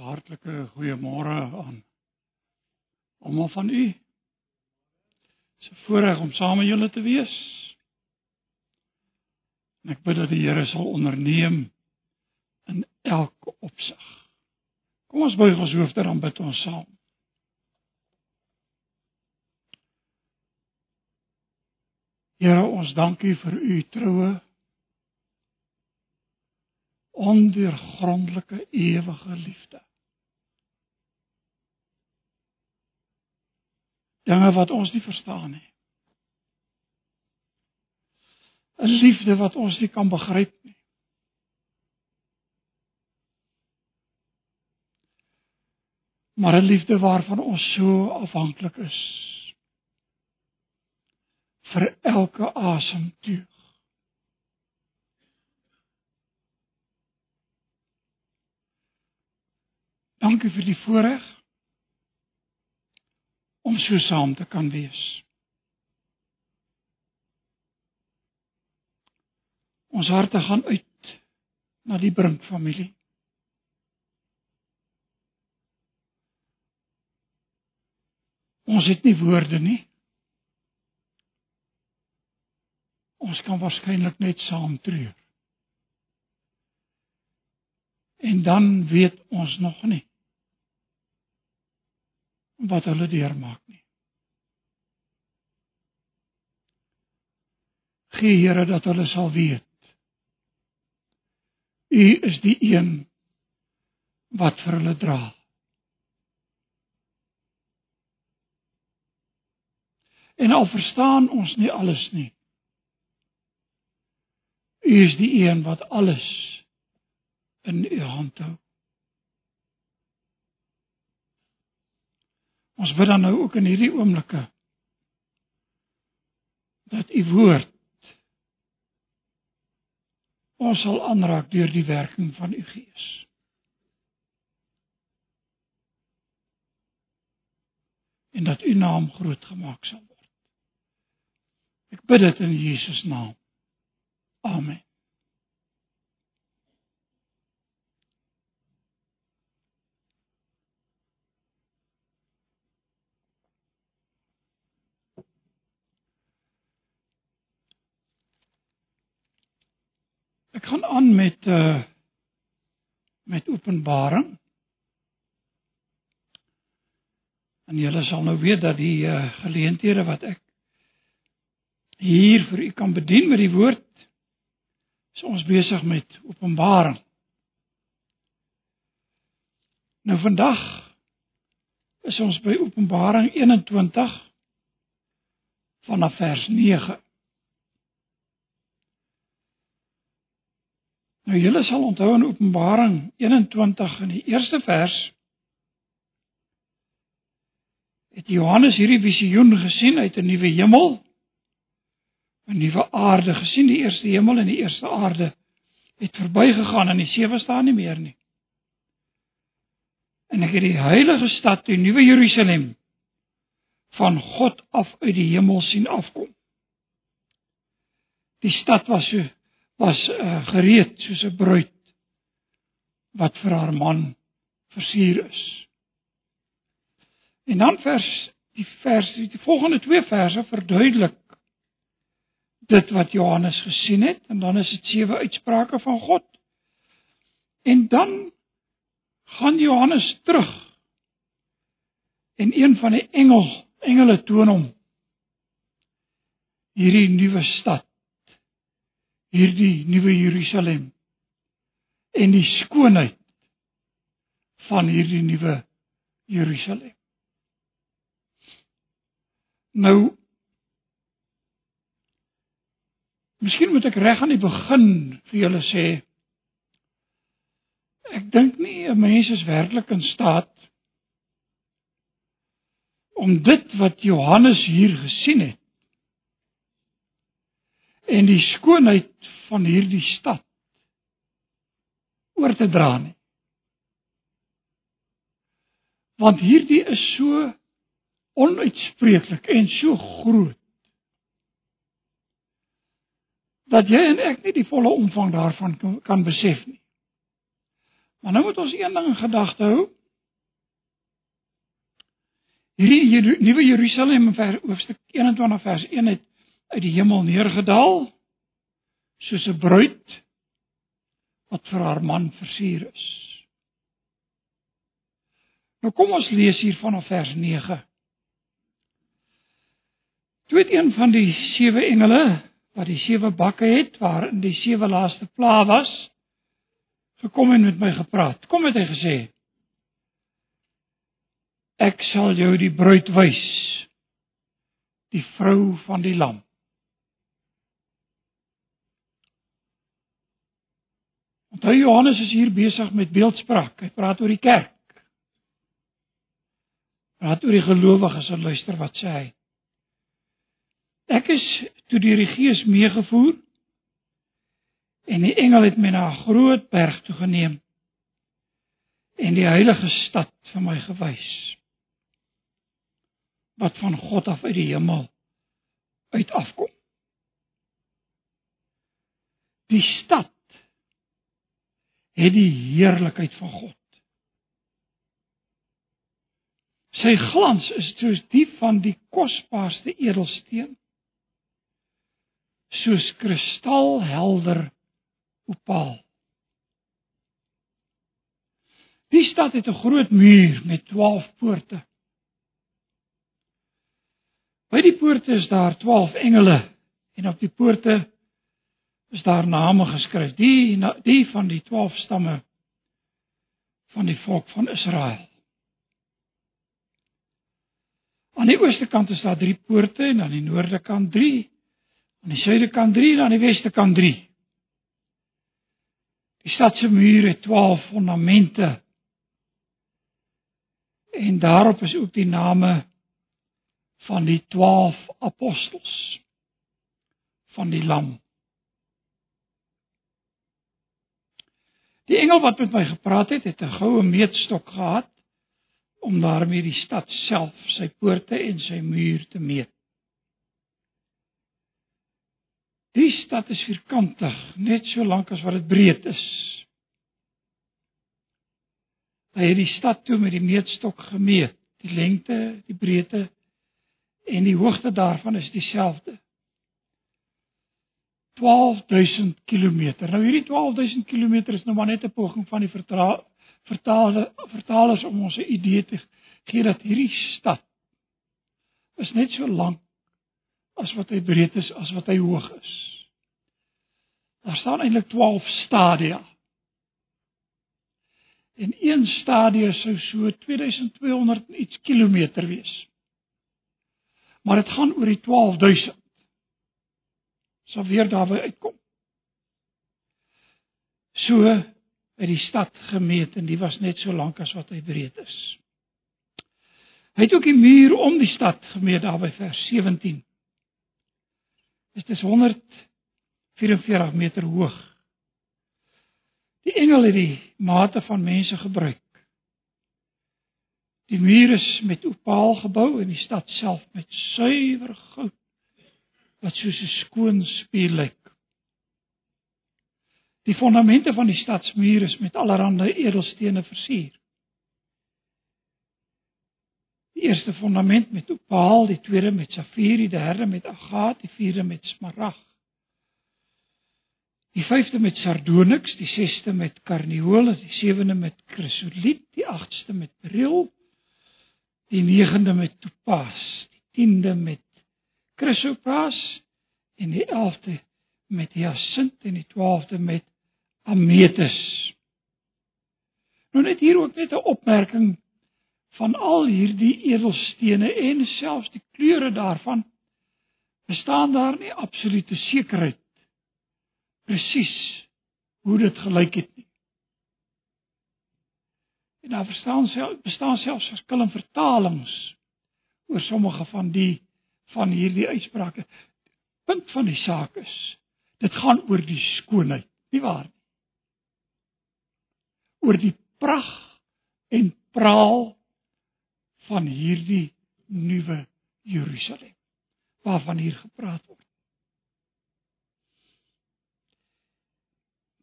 Hartlike goeiemôre aan almal van u. Dit is 'n voorreg om saam met julle te wees. En ek bid dat die Here sal onderneem in elke opsig. Kom ons buig ons hoofde dan bid ons saam. Here, ons dankie vir u troue ondeurgrondelike ewige liefde. Dinge wat ons nie verstaan nie. 'n Liefde wat ons nie kan begryp nie. Maar 'n liefde waarvan ons so afhanklik is vir elke asemteug. Dankie vir die voorreg om so saam te kan wees. Ons harte gaan uit na die Brink familie. Ons het nie woorde nie. Ons kan waarskynlik net saam treur. En dan weet ons nog nie wat hulle deurmaak nie. Gee Here dat hulle sal weet U is die een wat vir hulle dra. En al verstaan ons nie alles nie. U is die een wat alles in U hand hou. Ons bid dan nou ook in hierdie oomblikke dat u woord ons sal aanraak deur die werking van u Gees. En dat u naam groot gemaak sal word. Ek bid dit in Jesus naam. Amen. Ek gaan aan met uh met Openbaring. En julle sal nou weet dat die uh geleenthede wat ek hier vir u kan bedien met die woord is ons besig met Openbaring. Nou vandag is ons by Openbaring 21 vanaf vers 9. Nou julle sal onthou in Openbaring 21 in die eerste vers het Johannes hierdie visioen gesien uit 'n nuwe hemel 'n nuwe aarde gesien die eerste hemel en die eerste aarde het verbygegaan en die sewe staan nie meer nie. En ek het die heilige stad, die nuwe Jerusalem van God af uit die hemel sien afkom. Die stad was so was uh, gereed soos 'n bruid wat vir haar man versier is. En dan vers die vers die volgende twee verse verduidelik dit wat Johannes gesien het en dan is dit sewe uitsprake van God. En dan gaan Johannes terug en een van die engel engele toon hom hierdie nuwe stad hierdie nuwe Jerusalem en die skoonheid van hierdie nuwe Jerusalem. Nou Miskien moet ek reg aan die begin vir julle sê ek dink nie 'n mens is werklik in staat om dit wat Johannes hier gesien het en die skoonheid van hierdie stad oor te dra nie. Want hierdie is so onuitspreeklik en so groot dat jy en ek nie die volle omvang daarvan kan besef nie. Maar nou moet ons een ding in gedagte hou. Hierdie nuwe Jerusalem in hoofstuk 21 vers 1 het uit die hemel neergedaal soos 'n bruid wat vir haar man versier is. Nou kom ons lees hier vanaf vers 9. Toe het een van die sewe engele wat die sewe bakke het waarin die sewe laaste pla was gekom en met my gepraat. Kom het hy gesê: Ek sal jou die bruid wys, die vrou van die lam. Onthou Johannes is hier besig met beeldspraak. Hy praat oor die kerk. Praat oor die gelowiges en luister wat sê hy. Ek is toe deur die Gees meegevoer en die engel het my na 'n groot berg toe geneem en die heilige stad vir my gewys wat van God af uit die hemel uit afkom. Die stad het die heerlikheid van God. Sy glans is soos die van die kosbaarste edelsteen soos kristalhelder opaal. Die stad het 'n groot muur met 12 poorte. By die poorte is daar 12 engele en op die poorte is daar name geskryf. Die die van die 12 stamme van die volk van Israel. Aan die ooste kant is daar 3 poorte en aan die noorde kant 3. Aan die suide kant 3 en aan die weste kant 3. Die stad se mure het 12 fondamente. En daarop is ook die name van die 12 apostels van die lam. Die engel wat met my gepraat het, het 'n goue meetstok gehad om daarmee die stad self, sy poorte en sy muur te meet. Die stad is vierkantig, net so lank as wat dit breed is. Hy het die stad toe met die meetstok gemeet, die lengte, die breedte en die hoogte daarvan is dieselfde. 12000 km. Nou hierdie 12000 km is nou maar net 'n poging van die vertale vertalers om ons 'n idee te gee dat hierdie stad is net so lank as wat hy breed is as wat hy hoog is. Daar staan eintlik 12 stadia. En een stadie sou so 2200 iets kilometer wees. Maar dit gaan oor die 12000. Sal weer daarby uitkom. So uit die stad gemeet en die was net so lank as wat hy breed is. Hy het ook die muur om die stad gemeet daar by vers 17. Dit is 144 meter hoog. Die engel het die mate van mense gebruik. Die muur is met opaal gebou en die stad self met suiwer goud wat soos 'n skoon spieël lyk. Die fondamente van die stadsmuur is met allerlei edelstene versier. Die eerste fondament met opaal, die tweede met safier, die derde met agaat, die vierde met smarag. Die vyfde met sardonyx, die sesde met karnieol, die sewende met chrysoliet, die agste met beryl, die negende met topaas, die tiende met chrysoprase en die elfde met hyasint en die twaalfde met ametis. Nou net hier ook net 'n opmerking van al hierdie edelstene en selfs die kleure daarvan bestaan daar nie absolute sekerheid presies hoe dit gelyk het nie. En daar verstaan self bestaan selfs verskillende vertalings oor sommige van die van hierdie uitsprake. Punt van die saak is, dit gaan oor die skoonheid, nie waar nie? Oor die pragt en praal van hierdie nuwe Jerusalem waarvan hier gepraat word.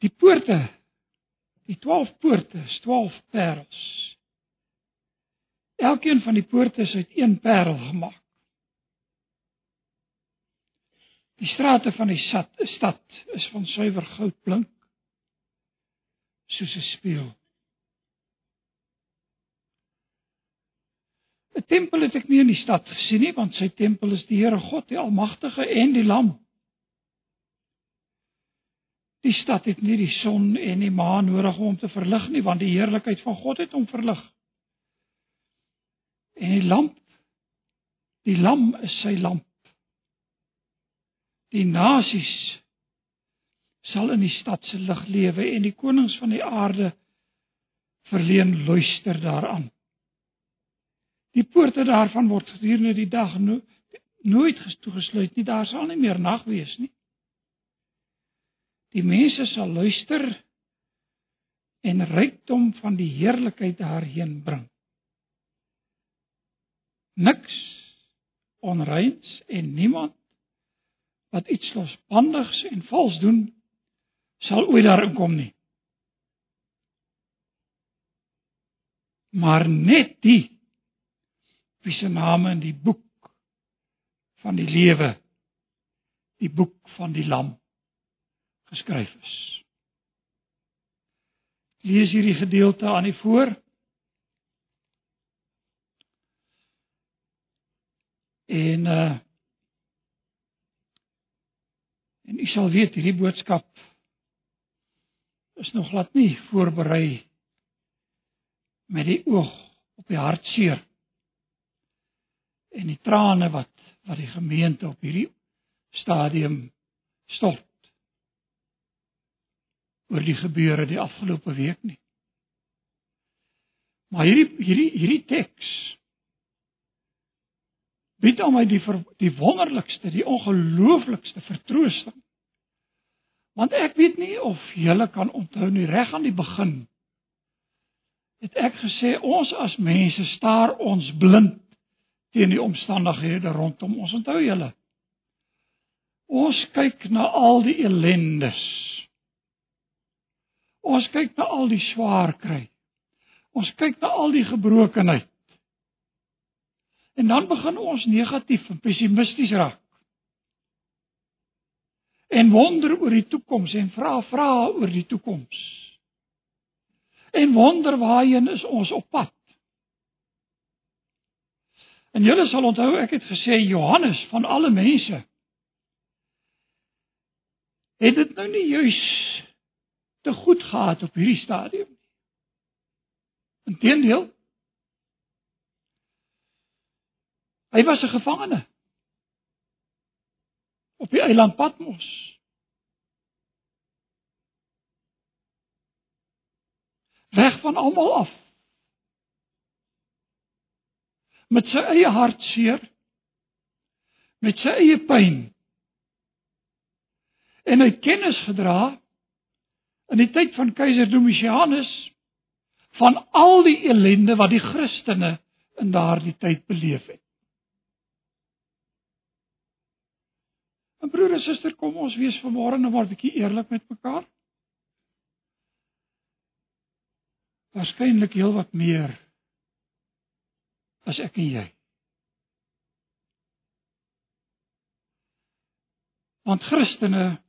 Die poorte Die 12 poorte is 12 parels. Elkeen van die poorte is uit een parel gemaak. Die strate van die stad, stad is van suiwer goud blink soos 'n spieël. 'n Tempel het ek nie in die stad gesien nie, want sy tempel is die Here God, die Almagtige en die Lam. Die stad het nie die son en die maan nodig om te verlig nie, want die heerlikheid van God het hom verlig. En die lamp die lam is sy lamp. Die nasies sal in die stad se lig lewe en die konings van die aarde verleen luister daaraan. Die poorte daarvan word gedurende die dag no nooit toegesluit nie, daar sal nie meer nag wees nie. Die mense sal luister en rykdom van die heerlikheid daarheen bring. Niks onreins en niemand wat iets losbandigs en vals doen sal ooit daarin kom nie. Maar net die wie se name in die boek van die lewe die boek van die lam geskryf is. Lees hierdie gedeelte aan die voor. En uh en u sal weet hierdie boodskap is nog glad nie voorberei met die oog op die hartseer en die trane wat wat die gemeente op hierdie stadium stort oor die gebeure die afgelope week nie. Maar hierdie hierdie hierdie teks bied aan my die ver, die wonderlikste, die ongelooflikste vertroosting. Want ek weet nie of julle kan onthou nie reg aan die begin het ek gesê ons as mense staar ons blind teen die omstandighede rondom ons. Onthou julle? Ons kyk na al die ellendes. Ons kyk na al die swaar kry. Ons kyk na al die gebrokenheid. En dan begin ons negatief en pessimisties raak en wonder oor die toekoms en vra vrae oor die toekoms. En wonder waarheen is ons op pad? En julle sal onthou ek het gesê Johannes van alle mense het dit nou nie juis te goed gehad op hierdie stadium nie. Inteendeel Hy was 'n gevangene op die eiland Patmos. Weg van almal af. Met sy eie hartseer, met sy eie pyn. En hy kennis gedra in die tyd van keiser Domitianus van al die ellende wat die Christene in daardie tyd beleef het. En broer en suster, kom ons wees vanmôre nou maar 'n bietjie eerlik met mekaar. Waarskynlik heel wat meer as ek en jy. Want Christene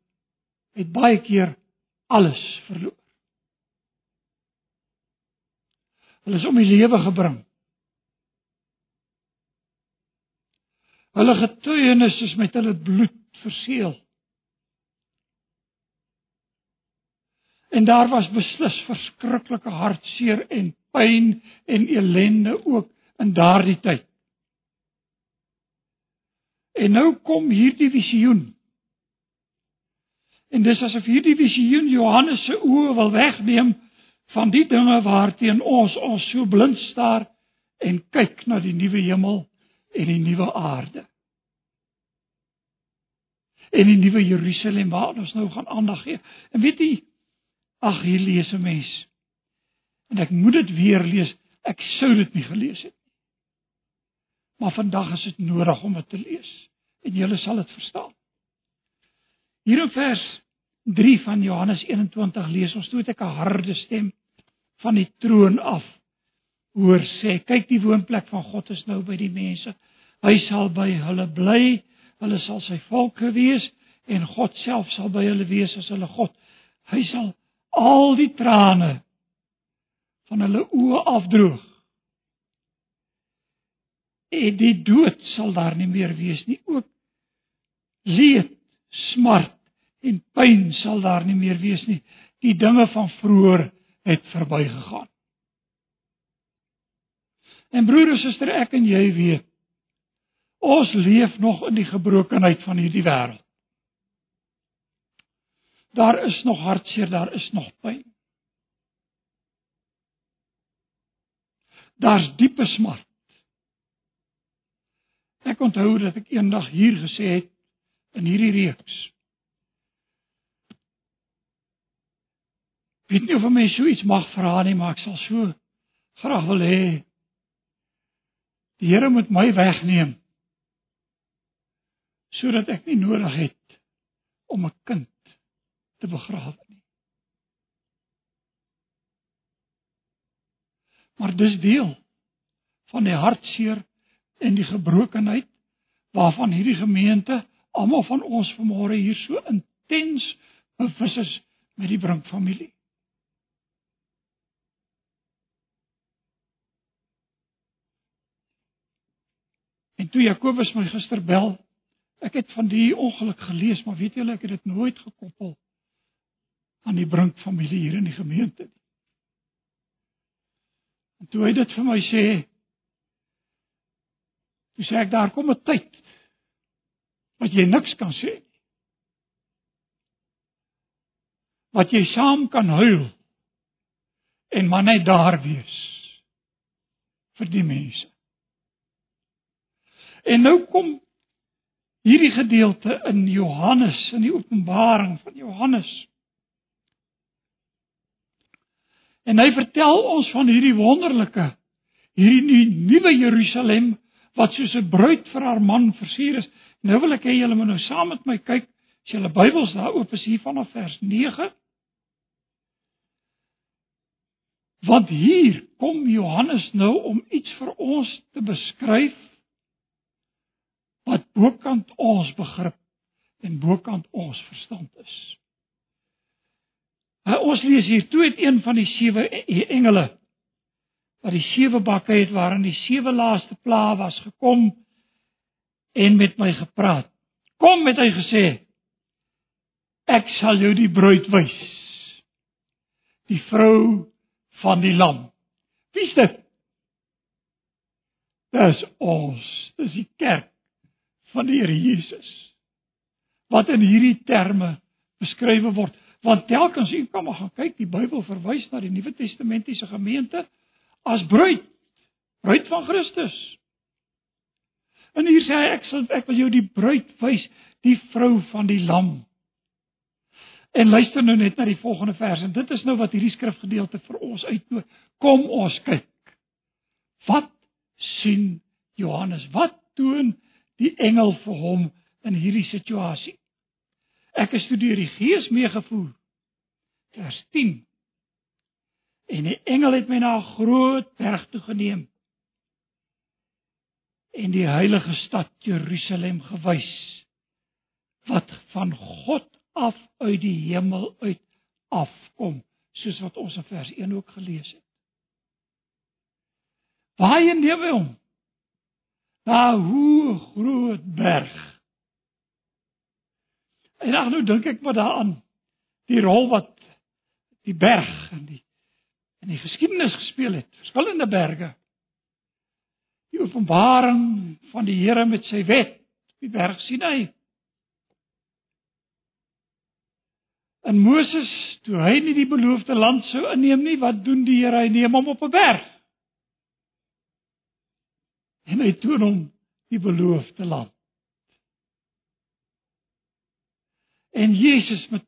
het baie keer alles verloor. Hulle is om die lewe gebring. Hulle getuienis is met hulle bloed verseël. En daar was beslis verskriklike hartseer en pyn en elende ook in daardie tyd. En nou kom hierdie visioen. En dis asof hierdie visioen Johannes se oë wil wegneem van die dinge waarteen ons ons so blind staar en kyk na die nuwe hemel en die nuwe aarde en die nuwe Jerusalem waar ons nou gaan aandag gee. En weet jy, ag hier lees 'n mens. En ek moet dit weer lees. Ek sou dit nie gelees het nie. Maar vandag is dit nodig om dit te lees en julle sal dit verstaan. Hier in vers 3 van Johannes 21 lees ons toe ek 'n harde stem van die troon af hoor sê kyk die woonplek van God is nou by die mense hy sal by hulle bly hulle sal sy volk wees en God self sal by hulle wees as hulle God. Hy sal al die trane van hulle oë afdroog. En die dood sal daar nie meer wees nie. Ook leed smart en pyn sal daar nie meer wees nie. Die dinge van vroeër het verbygegaan. En broer en suster, ek en jy weet ons leef nog in die gebrokenheid van hierdie wêreld. Daar is nog hartseer, daar is nog pyn. Daar's diepe smart. Ek onthou dat ek eendag hier gesê het in hierdie reeks. Weet nie of my so iets mag vra nie, maar ek sal so graag wil hê Die Here moet my wegneem sodat ek nie nodig het om 'n kind te begrawe nie. Maar dis deel van die hartseer en die gebrokenheid waarvan hierdie gemeente, almal van ons vanmôre hier so intens bewus is met die Brink familie. En toe Jakobus my gister bel, ek het van die ongeluk gelees, maar weet julle ek het dit nooit gekoppel aan die Brink familie hier in die gemeente nie. En toe hy dit vir my sê, toe sê ek daar kom 'n tyd wat jy niks kan sê nie. Wat jy saam kan huil en maar net daar wees vir die mense. En nou kom hierdie gedeelte in Johannes in die Openbaring van Johannes. En hy vertel ons van hierdie wonderlike hierdie nuwe Jerusalem wat soos 'n bruid vir haar man versier is. Nou wil ek hê julle moet nou saam met my kyk as julle Bybels daar oop is hier vanaf vers 9. Want hier kom Johannes nou om iets vir ons te beskryf wat bokant ons begrip en bokant ons verstand is. Nou, ons lees hier toe het een van die sewe e-, engele wat die sewe bakke het waarin die sewe laaste plaae was gekom en met my gepraat. Kom met hy gesê ek sal jou die bruid wys. Die vrou van die lam. Wie's dit? Dis ons, dis die kerk van die Here Jesus. Wat in hierdie terme beskryf word want telkens u kan maar gaan kyk die Bybel verwys na die Nuwe Testamentiese gemeente as bruid bruid van Christus. En hier sê hy ek sal ek wil jou die bruid wys die vrou van die lam. En luister nou net na die volgende vers en dit is nou wat hierdie skrifgedeelte vir ons uitnooi. Kom ons kyk. Wat sien Johannes? Wat toon die engel vir hom in hierdie situasie. Ek het deur die Gees meegevoer. Vers 10. En die engel het my na 'n groot berg toe geneem en die heilige stad Jerusalem gewys wat van God af uit die hemel uit afkom soos wat ons in vers 1 ook gelees het. Baie neem hom na 'n hoë groot berg. En dan nou dink ek maar daaraan die rol wat die berg en die in die geskiedenis gespeel het, verskillende berge. Die openbaring van die Here met sy wet op die berg Sinai. En Moses, toe hy nie die beloofde land sou inneem nie, wat doen die Here? Hy neem hom op 'n berg en hy toon hom die beloofde land. En Jesus met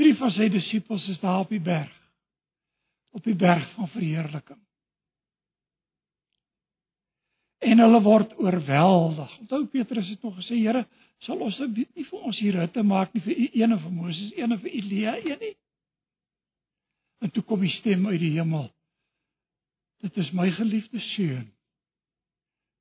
drie van sy disippels is daar op die berg op die berg van verheerliking. en hulle word oorweldig. Onthou Petrus het nog gesê, Here, sal ons nie vir ons hier hitte maak nie vir u of vir Moses, of vir Elia een nie. En toe kom die stem uit die hemel. Dit is my geliefde seun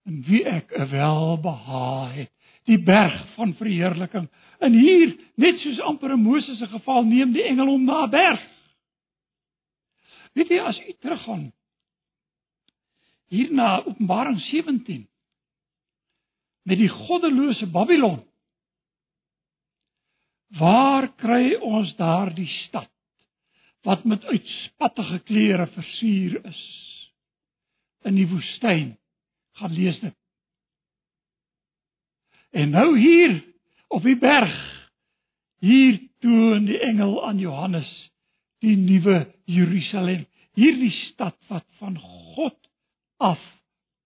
in wie ek 'n welbehae het die berg van verheerliking. En hier, net soos amper Moses se geval, neem die engel hom na 'n berg. Weet jy as u teruggaan hier na Openbaring 17 met die goddelose Babylon. Waar kry ons daardie stad wat met uitspattige klere versier is in die woestyn? Gaan lees dit. En nou hier op die berg hier toon die engel aan Johannes die nuwe Jerusalem, hierdie stad wat van God af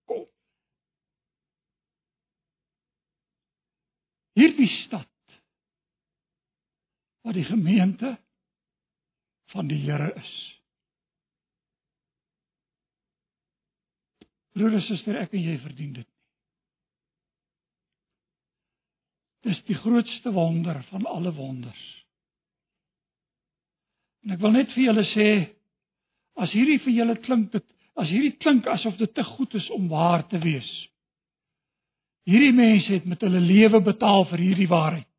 kom. Hierdie stad wat die gemeente van die Here is. Broer en suster, ek en jy verdien dit. Dis die grootste wonder van alle wonders. En ek wil net vir julle sê as hierdie vir julle klink dit as hierdie klink asof dit te goed is om waar te wees. Hierdie mense het met hulle lewe betaal vir hierdie waarheid.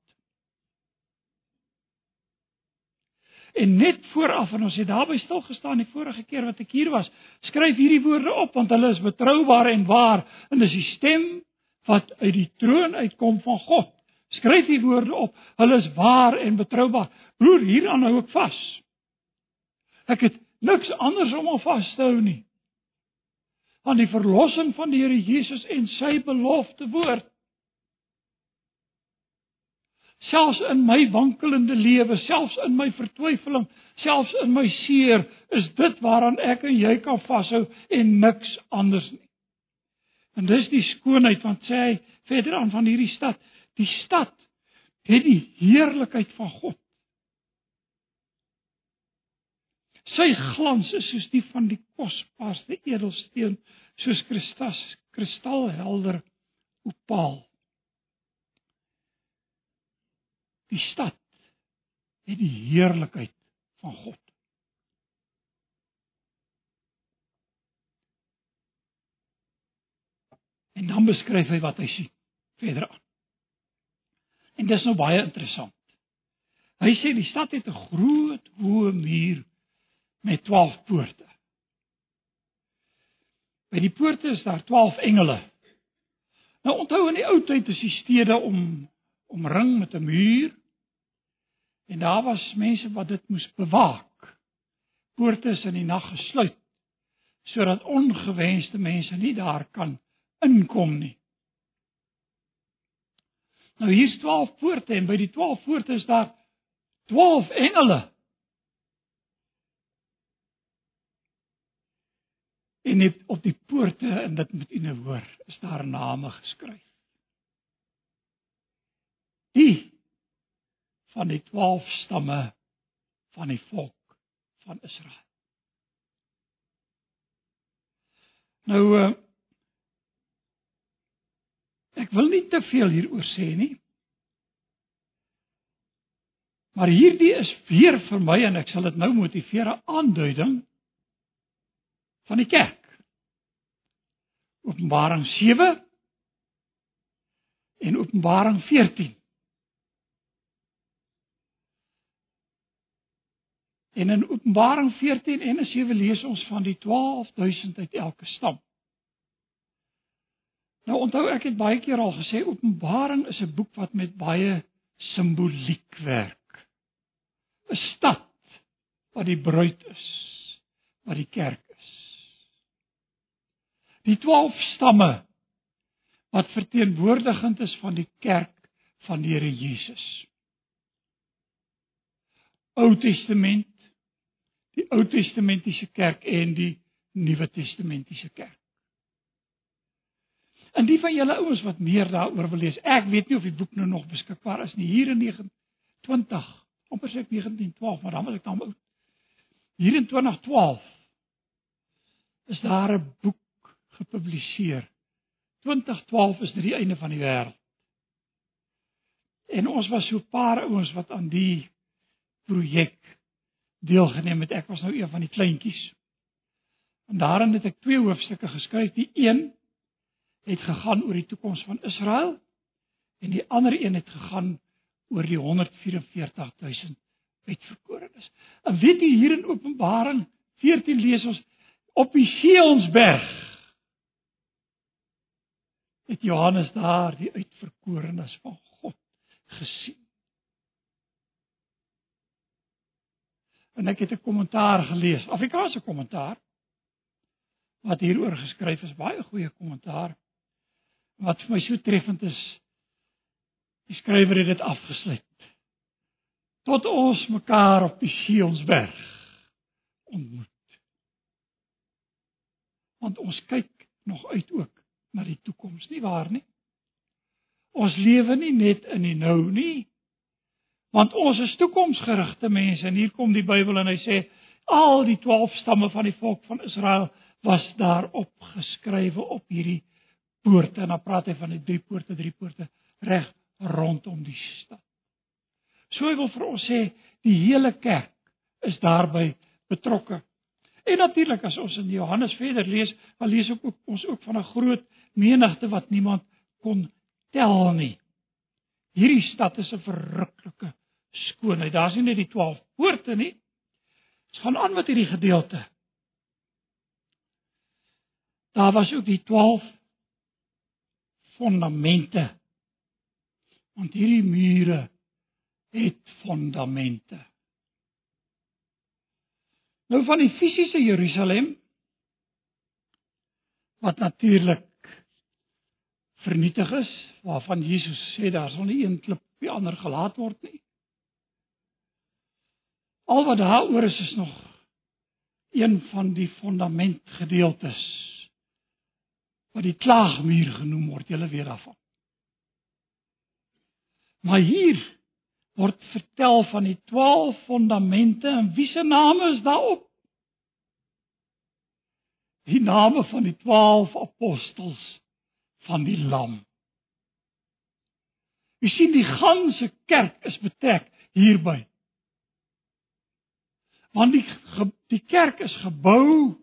En net vooraf en ons het daarby stil gestaan die vorige keer wat ek hier was, skryf hierdie woorde op want hulle is betroubaar en waar en dis die stem wat uit die troon uitkom van God. Skryf die woorde op. Hulle is waar en betroubaar. Broer, hieraan hou ek vas. Ek het niks anders om op vas te hou nie. Aan die verlossing van die Here Jesus en sy belofte woord. Selfs in my wankelende lewe, selfs in my vertwyfeling, selfs in my seer, is dit waaraan ek en jy kan vashou en niks anders nie. En dis die skoonheid want sê hy verder aan van hierdie stad, Die stad het die heerlikheid van God. Sy glans is soos die van die kosbaarste edelsteen, soos kristas, kristalhelder opaal. Die stad het die heerlikheid van God. En dan beskryf hy wat hy sien verder aan. En dis nou baie interessant. Hy sê die stad het 'n groot hoë muur met 12 poorte. By die poorte is daar 12 engele. Nou onthou in die ou tyd is die stede om omring met 'n muur. En daar was mense wat dit moes bewaak. Poorte is in die nag gesluit sodat ongewenste mense nie daar kan inkom nie. Nou hier's 12 poorte en by die 12 poorte is daar 12 engele. En net op die poorte en dit moet u nou hoor, is daar name geskryf. Die van die 12 stamme van die volk van Israel. Nou uh, Ek wil nie te veel hieroor sê nie. Maar hierdie is weer vir my en ek sal dit nou motiveer 'n aanduiding van die kerk. Openbaring 7 en Openbaring 14. En in Openbaring 14 en 7 lees ons van die 12000 uit elke stam. Nou onthou ek het baie keer al gesê Openbaring is 'n boek wat met baie simboliek werk. 'n Stad wat die bruid is, wat die kerk is. Die 12 stamme wat verteenwoordigend is van die kerk van die Here Jesus. Ou Testament, die Ou Testamentiese kerk en die Nuwe Testamentiese kerk. En die van julle ouens wat meer daaroor wil lees, ek weet nie of die boek nou nog beskikbaar is nie. Hier in 20, amper sê ek 1912, maar dan was ek dan oud. Hier in 2012 is daar 'n boek gepubliseer 2012 is dit die einde van die wêreld. En ons was so 'n paar ouens wat aan die projek deelgeneem het. Ek was nou een van die kleintjies. En daarin het ek twee hoofstukke geskryf. Die een het gegaan oor die toekoms van Israel en die ander een het gegaan oor die 144000 uitverkorenes. En weet jy hier in Openbaring 14 lees ons op die Sionsberg het Johannes daar die uitverkorenes van God gesien. En ek het 'n kommentaar gelees, Afrikaanse kommentaar wat hieroor geskryf is, baie goeie kommentaar. Wat vir my so treffend is, die skrywer het dit afgesluit. Tot ons mekaar op die Sionsberg ontmoet. Want ons kyk nog uit ook na die toekoms, nie waar nie? Ons lewe nie net in die nou nie. Want ons is toekomsgerigte mense en hier kom die Bybel en hy sê al die 12 stamme van die volk van Israel was daar opgeskrywe op hierdie poorte en dan praat hy van die drie poorte, drie poorte reg rondom die stad. So hy wil vir ons sê die hele kerk is daarbey betrokke. En natuurlik as ons in Johannes verder lees, dan lees ook ons ook van 'n groot menigte wat niemand kon tel nie. Hierdie stad is 'n verruklike skoonheid. Daar's nie net die 12 poorte nie. Dit gaan aan met hierdie gedeelte. Daar was ook die 12 fondamente. Want hierdie mure het fondamente. Nou van die fisiese Jerusalem wat natuurlik vernietig is, waarvan Jesus sê daar sal nie een klip op die ander gelaat word nie. Al wat daaroor is is nog een van die fundamentgedeeltes wat die klaagmuur genoem word, julle weet daarvan. Maar hier word vertel van die 12 fondamente en wie se name is daarop? Die name van die 12 apostels van die lam. Jy sien die ganse kerk is betrek hierby. Want die die kerk is gebou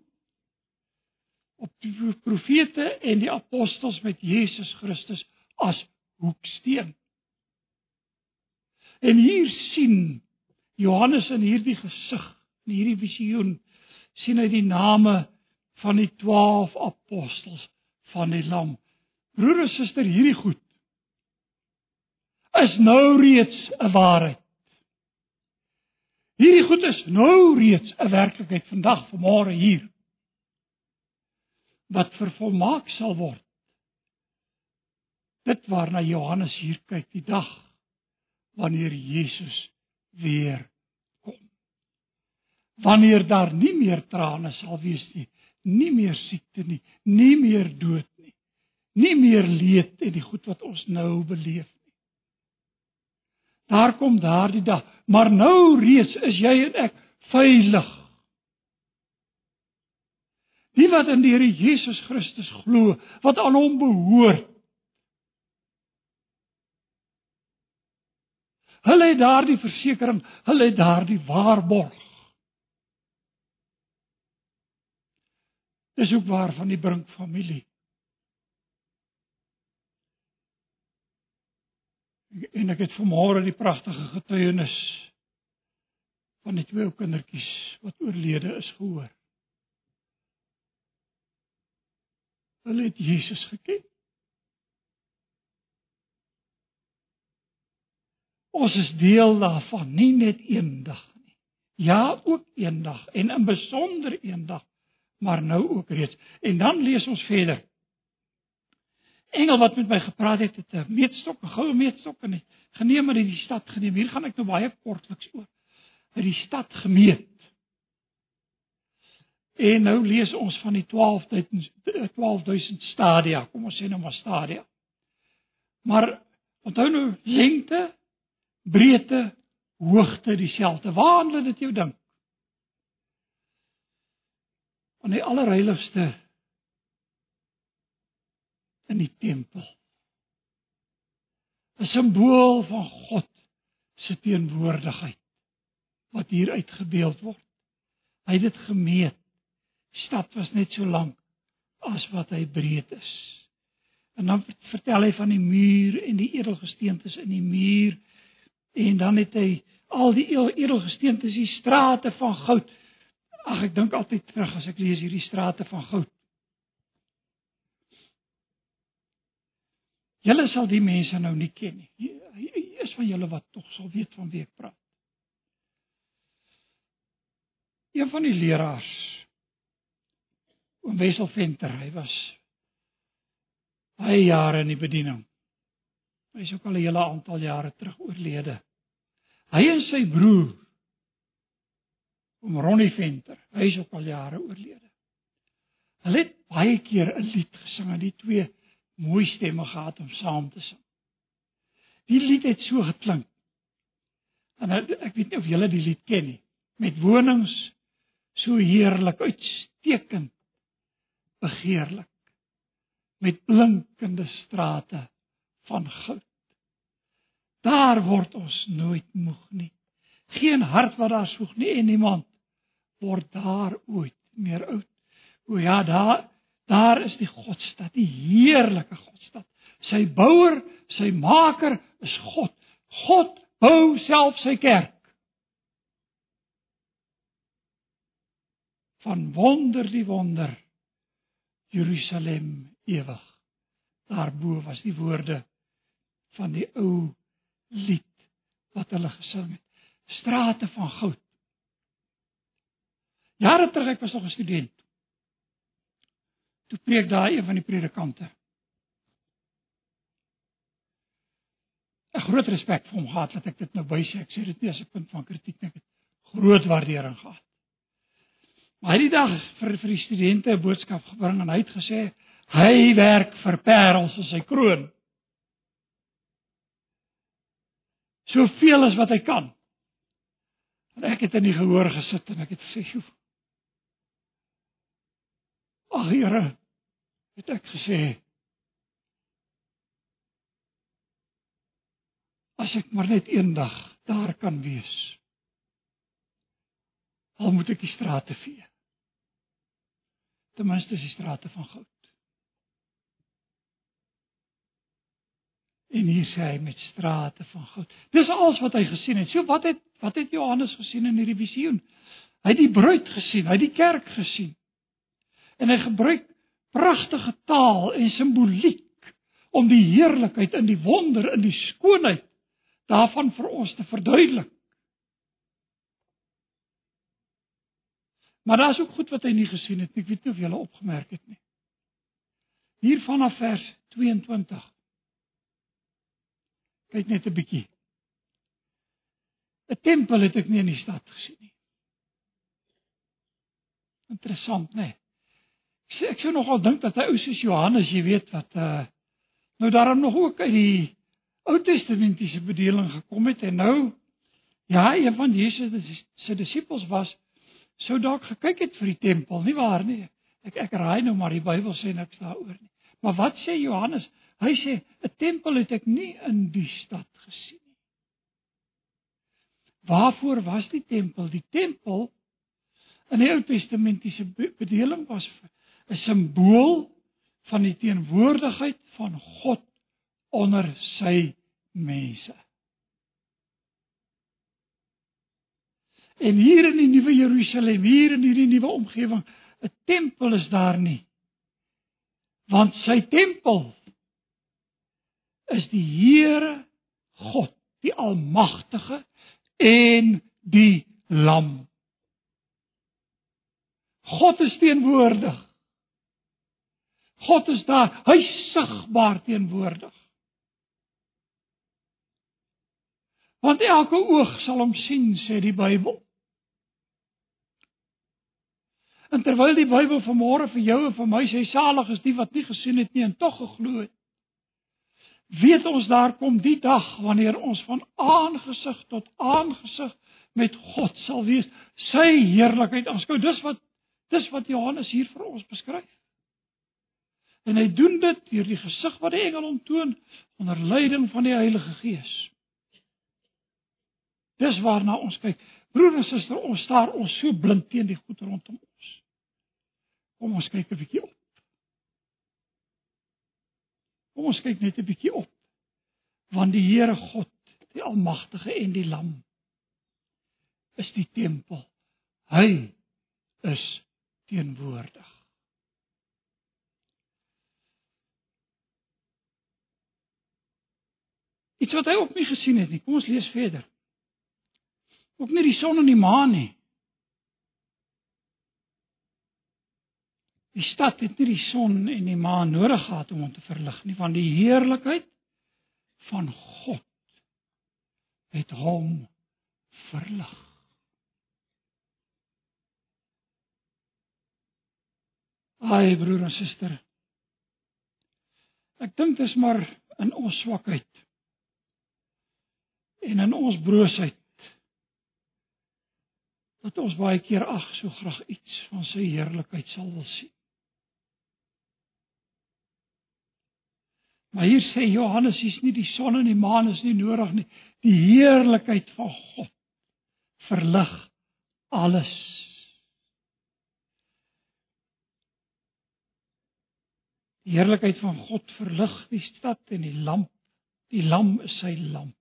op die profete en die apostels met Jesus Christus as hoeksteen. En hier sien Johannes in hierdie gesig, in hierdie visioen, sien hy die name van die 12 apostels van die lam. Broer en suster, hierdie goed is nou reeds 'n waarheid. Hierdie goed is nou reeds 'n werklikheid vandag, vanmôre hier. Wat vervolmaak sal word. Dit waarna Johannes hier kyk, die dag wanneer Jesus weer kom. Wanneer daar nie meer trane sal wees nie, nie meer siekte nie, nie meer dood nie, nie meer leed en die goed wat ons nou beleef nie. Daar kom daardie dag, maar nou reeds is jy en ek veilig. Die wat in die Here Jesus Christus glo, wat aan hom behoort, Hulle het daardie versekering, hulle het daardie waarborg. Dis ook waar van die Brink familie. En ek het vanmôre die pragtige getuienis van die twee kindertjies wat oorlede is gehoor. Hulle het Jesus geken. Ons is deel daarvan, nie net eendag nie. Ja, ook eendag en in besonder eendag, maar nou ook reeds. En dan lees ons verder. Engel wat met my gepraat het, het 'n meetstok, 'n goue meetstok en het geneem en in die stad geneem. Hier gaan ek nou baie kortliks oor. Het die stad gemeet. En nou lees ons van die 12000 12000 stadia. Kom ons sê nou maar stadia. Maar onthou nou lengte breedte, hoogte dieselfde. Waar handel dit jou dink? In die allerheiligste in die tempel. 'n Simbool van God se teenwoordigheid wat hier uitgebeeld word. Hy het dit gemeet. Stad was net so lank as wat hy breed is. En dan vertel hy van die muur en die edelgesteentes in die muur en dan het hy al die edelgesteentes, die strate van goud. Ag ek dink altyd terug as ek lees hierdie strate van goud. Julle sal die mense nou nie ken nie. Is van julle wat tog sal weet van wie ek praat. Een van die leraars oom Wessel Venter, hy was baie jare in die bediening. Hy is ook al 'n hele aantal jare terug oorlede. Hy en sy broer oom Ronnie Venter, hy is ook al jare oorlede. Hulle het baie keer 'n lied gesing en die twee mooi stemme gehad om saam te sing. Die lied het so geklink. En ek weet nie of julle die lied ken nie. Met wonings so heerlik uitstekend begeerlik met blinkende strate van goud. Daar word ons nooit moeg nie. Geen hart wat daar soek nie en niemand word daar ooit meer oud. O ja, daar Daar is die Godstad, die heerlike Godstad. Sy bouer, sy maker is God. God bou self sy kerk. Van wonder die wonder Jerusalem ewig. Daarbo was die woorde van die ou lied wat hulle gesing het. Strate van goud. Jare terug ek was nog 'n student. Toe preek daar een van die predikante. 'n Groot respek vir hom gehad dat ek dit nou bysê. Ek sê dit nie as 'n punt van kritiek nie. Ek het groot waardering gehad. Maar hy het die dag vir vir die studente 'n boodskap gebring en hy het gesê hy werk vir parels in sy kroon. Soveel as wat hy kan. En ek het in die gehoor gesit en ek het gesê, "Joe. Ag Here, het ek gesê as ek maar net eendag daar kan wees al moet ek die strate vee. Ten minste die strate van goud. En hier sê hy met strate van goud. Dis alles wat hy gesien het. So wat het wat het Johannes gesien in hierdie visioen? Hy het die bruid gesien hy het die kerk gesien. En hy gebruik pragtige taal en simboliek om die heerlikheid en die wonder en die skoonheid daarvan vir ons te verduidelik. Maar daar's ook goed wat hy nie gesien het nie. Ek weet nie of julle opgemerk het nie. Hier vanaf vers 22. Kyk net 'n bietjie. 'n Tempel het ek nie in die stad gesien nie. Interessant, né? Nee ek sou nogal dink dat hy ou soos Johannes, jy weet wat uh nou daarom nog ook uit die Ou Testamentiese bedeling gekom het en nou ja, een van Jesus se disippels was sou dalk gekyk het vir die tempel, nie waar nie? Ek ek raai nou maar die Bybel sê niks daaroor nie. Maar wat sê Johannes? Hy sê 'n tempel het ek nie in die stad gesien nie. Waarvoor was die tempel? Die tempel in die Ou Testamentiese bedeling was vir 'n simbool van die teenwoordigheid van God onder sy mense. En hier in die nuwe Jerusalem, hier in hierdie nuwe omgewing, 'n tempel is daar nie. Want sy tempel is die Here God, die Almagtige en die Lam. God is teenwoordig. God is daar, hy sigbaar teenwoordig. Want elke oog sal hom sien, sê die Bybel. En terwyl die Bybel vanmôre vir jou en vir my sê salig is die wat nie gesien het nie en tog geglo het. Weet ons daar kom die dag wanneer ons van aangesig tot aangesig met God sal wees, sy heerlikheid aanskou. Dis wat dis wat Johannes hier vir ons beskryf. En hy doen dit deur die gesig wat die engel hom toon onder leiding van die Heilige Gees. Dis waarna ons kyk. Broer en suster, ons staar ons so blind teen die goed rondom ons. Kom ons kyk 'n bietjie op. Kom ons kyk net 'n bietjie op. Want die Here God, die Almagtige en die Lam is die tempel. Hy is teenwoordig. Iets wat hy op my gesien het nie. Kom ons lees verder. Ook nie die son en die maan nie. Die stad het nie die son en die maan nodig gehad om hom te verlig nie, want die heerlikheid van God het hom verlig. Ai broer en suster. Ek dink dit is maar in ons swakheid en in ons broosheid dat ons baie keer ag so graag iets van sy heerlikheid sal wil sien. Maar hier sê Johannes, hier's nie die son en die maan is nie nodig nie. Die heerlikheid van God verlig alles. Die heerlikheid van God verlig die stad en die lamp. Die lam is sy lamp.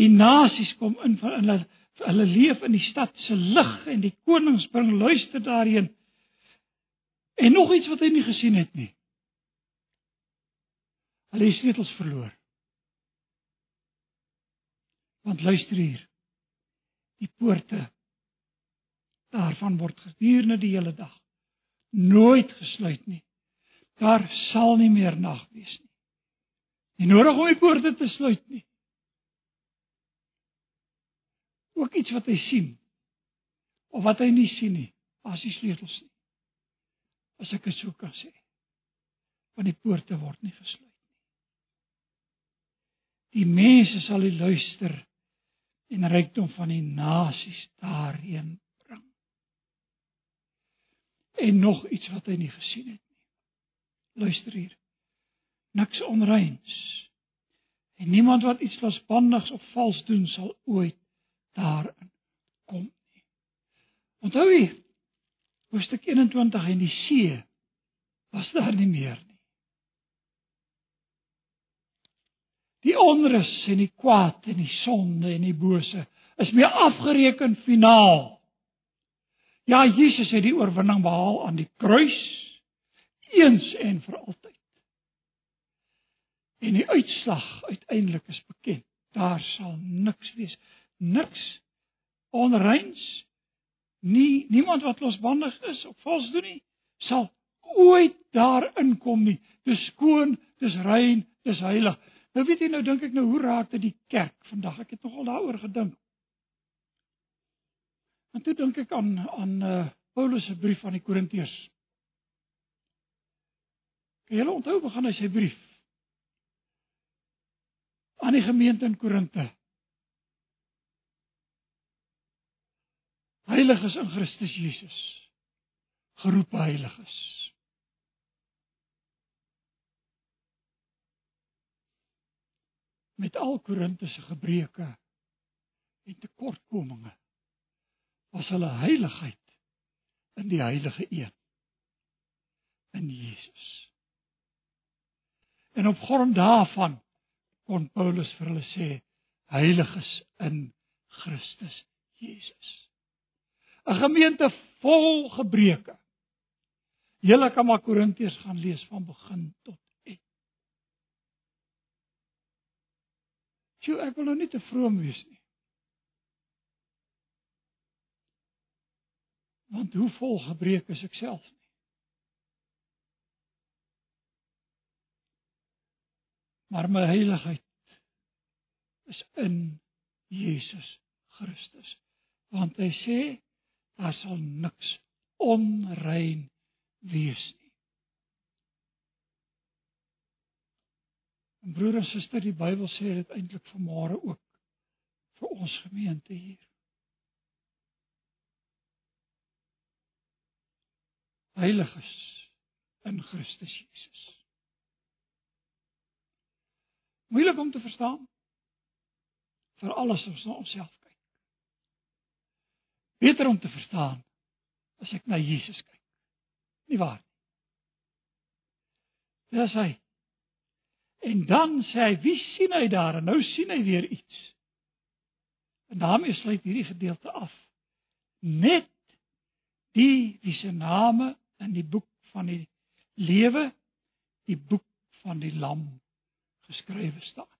Die nasies kom in van hulle hulle leef in die stad se lig en die konings bring luister daarheen. En nog iets wat hy nie gesien het nie. Hulle het sleutels verloor. Want luister hier. Die poorte daarvan word gedurende die hele dag nooit gesluit nie. Daar sal nie meer nag wees nie. Nie nodig om die poorte te sluit nie ook iets wat hy sien of wat hy nie sien nie as die sleutels nie. As ek dit sou kan sê. Want die poorte word nie gesluit nie. Die mense sal die luister en rykdom van die nasies daarheen bring. En nog iets wat hy nie gesien het nie. Luister hier. Niks onreins. En niemand wat iets losbandigs of vals doen sal ooit daarin kom nie. Onthou jy hoofstuk 21 en die see was daar nie meer nie. Die onrus en die kwaad en die sonde en die bose is mee afgereken finaal. Ja, Jesus het die oorwinning behaal aan die kruis eens en vir altyd. En die uitslag uiteindelik is bekend. Daar sal niks wees niks onreins. Nie niemand wat losbandig is of vals doen nie sal ooit daarin kom nie. Dis skoon dis rein dis heilig. Nou weet jy nou dink ek nou hoe raak dit die kerk vandag? Ek het nogal daaroor gedink. En toe dink ek aan aan uh, Paulus se brief aan die Korintiërs. Kan julle onthou begin hy sy brief aan die gemeente in Korinte Heiliges in Christus Jesus. Geroepe heiliges. Met al Korinte se gebreke en tekortkominge was hulle heiligheid in die heilige een in Jesus. En op grond daarvan kon Paulus vir hulle sê heiliges in Christus Jesus. 'n gemeente vol gebreke. Julle kan maar Korintiërs gaan lees van begin tot eind. Jy ek wil nou nie te vroom wees nie. Want hoe vol gebreke is ek self nie. Maar my heiligheid is in Jesus Christus. Want hy sê daar sal niks onrein wees nie. En broer en suster, die Bybel sê dit eintlik vanmôre ook vir ons gemeente hier. Heiliges in Christus Jesus. Moeilik om te verstaan vir alles as ons na onsself. Beter om te verstaan as ek na Jesus kyk. Nie waar nie? Dis hy. En dan sê hy, wie sien hy daar? En nou sien hy weer iets. En daarmee sluit hierdie gedeelte af. Net die wie se name in die boek van die lewe, die boek van die lam geskrywe staan.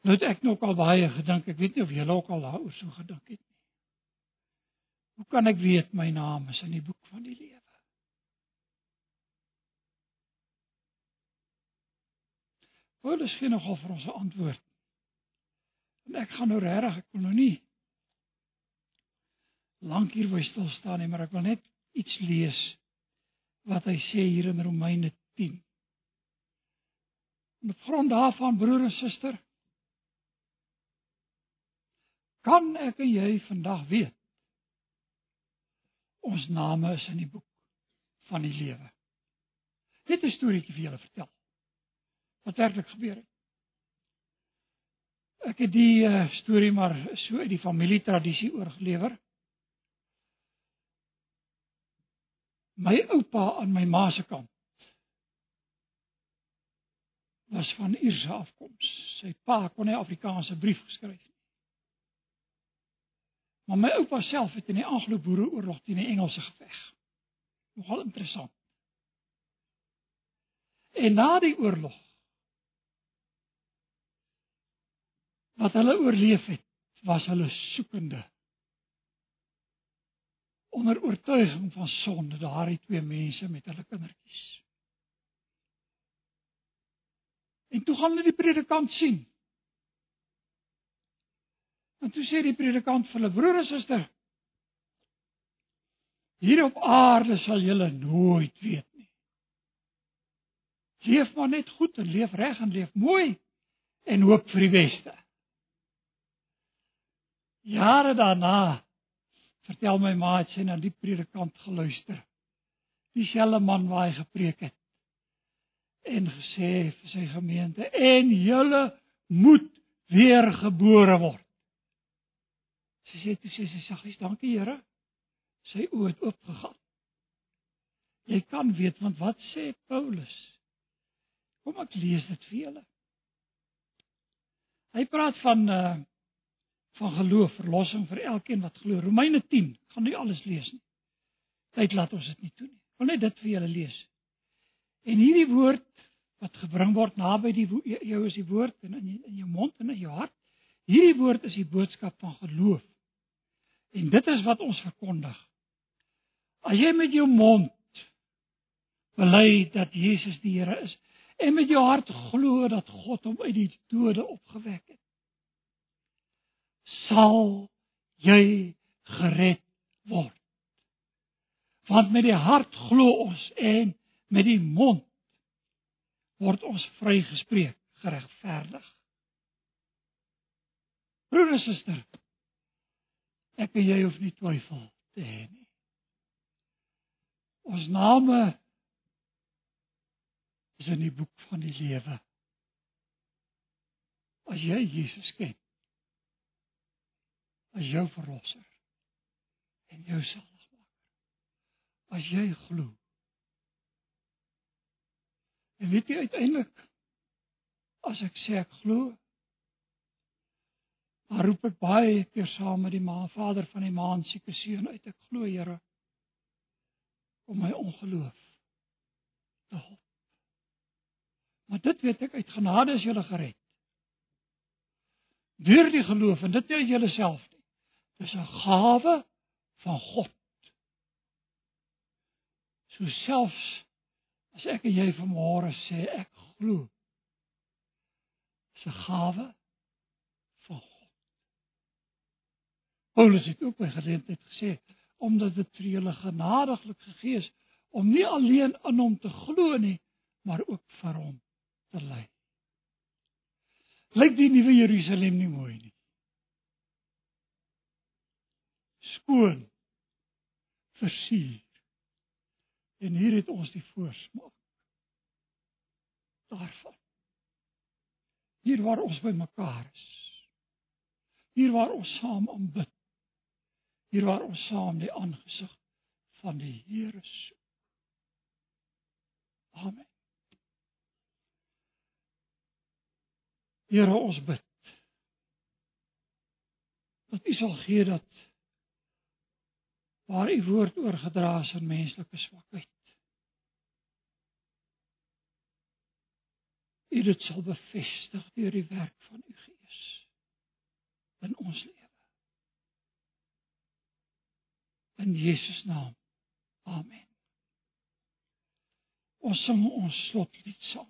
Nou het ek nog al baie gedink, ek weet nie of julle ook al daaroor so gedink het nie. Hoe kan ek weet my naam is in die boek van die lewe? Paulus gee nogal vir ons 'n antwoord. En ek gaan nou regtig, ek wil nou nie lank hier wou stil staan nie, maar ek wil net iets lees wat hy sê hier in Romeine 10. En op grond daarvan, broer en suster, kan ek en jy vandag weet ons name is in die boek van die lewe. Net 'n storieetjie vir julle vertel. Wat werklik gebeur het. Ek het die uh, storie maar so uit die familietradisie oorgelewer. My oupa aan my ma se kant was van Ierse afkoms. Sy pa kon nie Afrikaanse brief geskryf. Maar my oupa self het in die Anglo-Boereoorlog teen die Engelse geveg. Nogal interessant. En na die oorlog wat hulle oorleef het, was hulle soekende onder oortuiging van sonde daardie twee mense met hulle kindertjies. En toe gaan hulle die predikant sien. En toe sê die predikant vir hulle broer en suster: Hier op aarde sal julle nooit weet nie. Leef maar net goed en leef reg en leef mooi en hoop vir die beste. Jare daarna vertel my ma het sy na die predikant geluister. Dieselfde man waar hy gepreek het en gesê vir sy gemeente en julle moet weer gebore word. Sy sê toe sê sy saggies dankie Here. Sy oë het oopgegaan. Jy kan weet want wat sê Paulus? Kom ek lees dit vir julle. Hy praat van uh van geloof, verlossing vir elkeen wat glo. Romeine 10, gaan nie alles lees nie. Tyd laat ons dit nie toe nie. Wil net dit vir julle lees. En hierdie woord wat gebring word naby die jou is die woord en in in jou mond en in jou hart. Hierdie woord is die boodskap van geloof. En dit is wat ons verkondig. As jy met jou mond bely dat Jesus die Here is en met jou hart glo dat God hom uit die dode opgewek het, sal jy gered word. Want met die hart glo ons en met die mond word ons vrygespreek, geregverdig. Broer en suster, ek en jy hoef nie twyfel te hê nie. Ons name is in die boek van die lewe. As jy Jesus ken, as jou verlosser en jou saligmaker. As jy glo. En weet jy uiteindelik as ek sê ek glo, maar roep ek baie keer saam met die Ma, Vader van die maan sieke seun uit ek glo Here om my ongeloof te help. Maar dit weet ek uit genade is jy gered. Deur die geloof en dit nie uit jouself Dis 'n gawe van God. So selfs as ek en jy vanmôre sê ek glo. Dis 'n gawe van God. Paulus het ook by geleentheid gesê omdat dit vir julle genadiglik gegee is om nie alleen aan hom te glo nie, maar ook vir hom te ly. Lyk die nuwe Jerusalem nie mooi nie? skoon versier En hier het ons die voorsmaak daarvan. Hier waar ons by mekaar is. Hier waar ons saam aanbid. Hier waar ons saam die aangesig van die Here soek. Amen. Here ons bid. Dat U sal gee dat waar U woord oorgedra is aan menslike swakheid. U dit sal bevestig deur die werk van U Gees in ons lewe. In Jesus naam. Amen. Ons sing ons slotlied saam.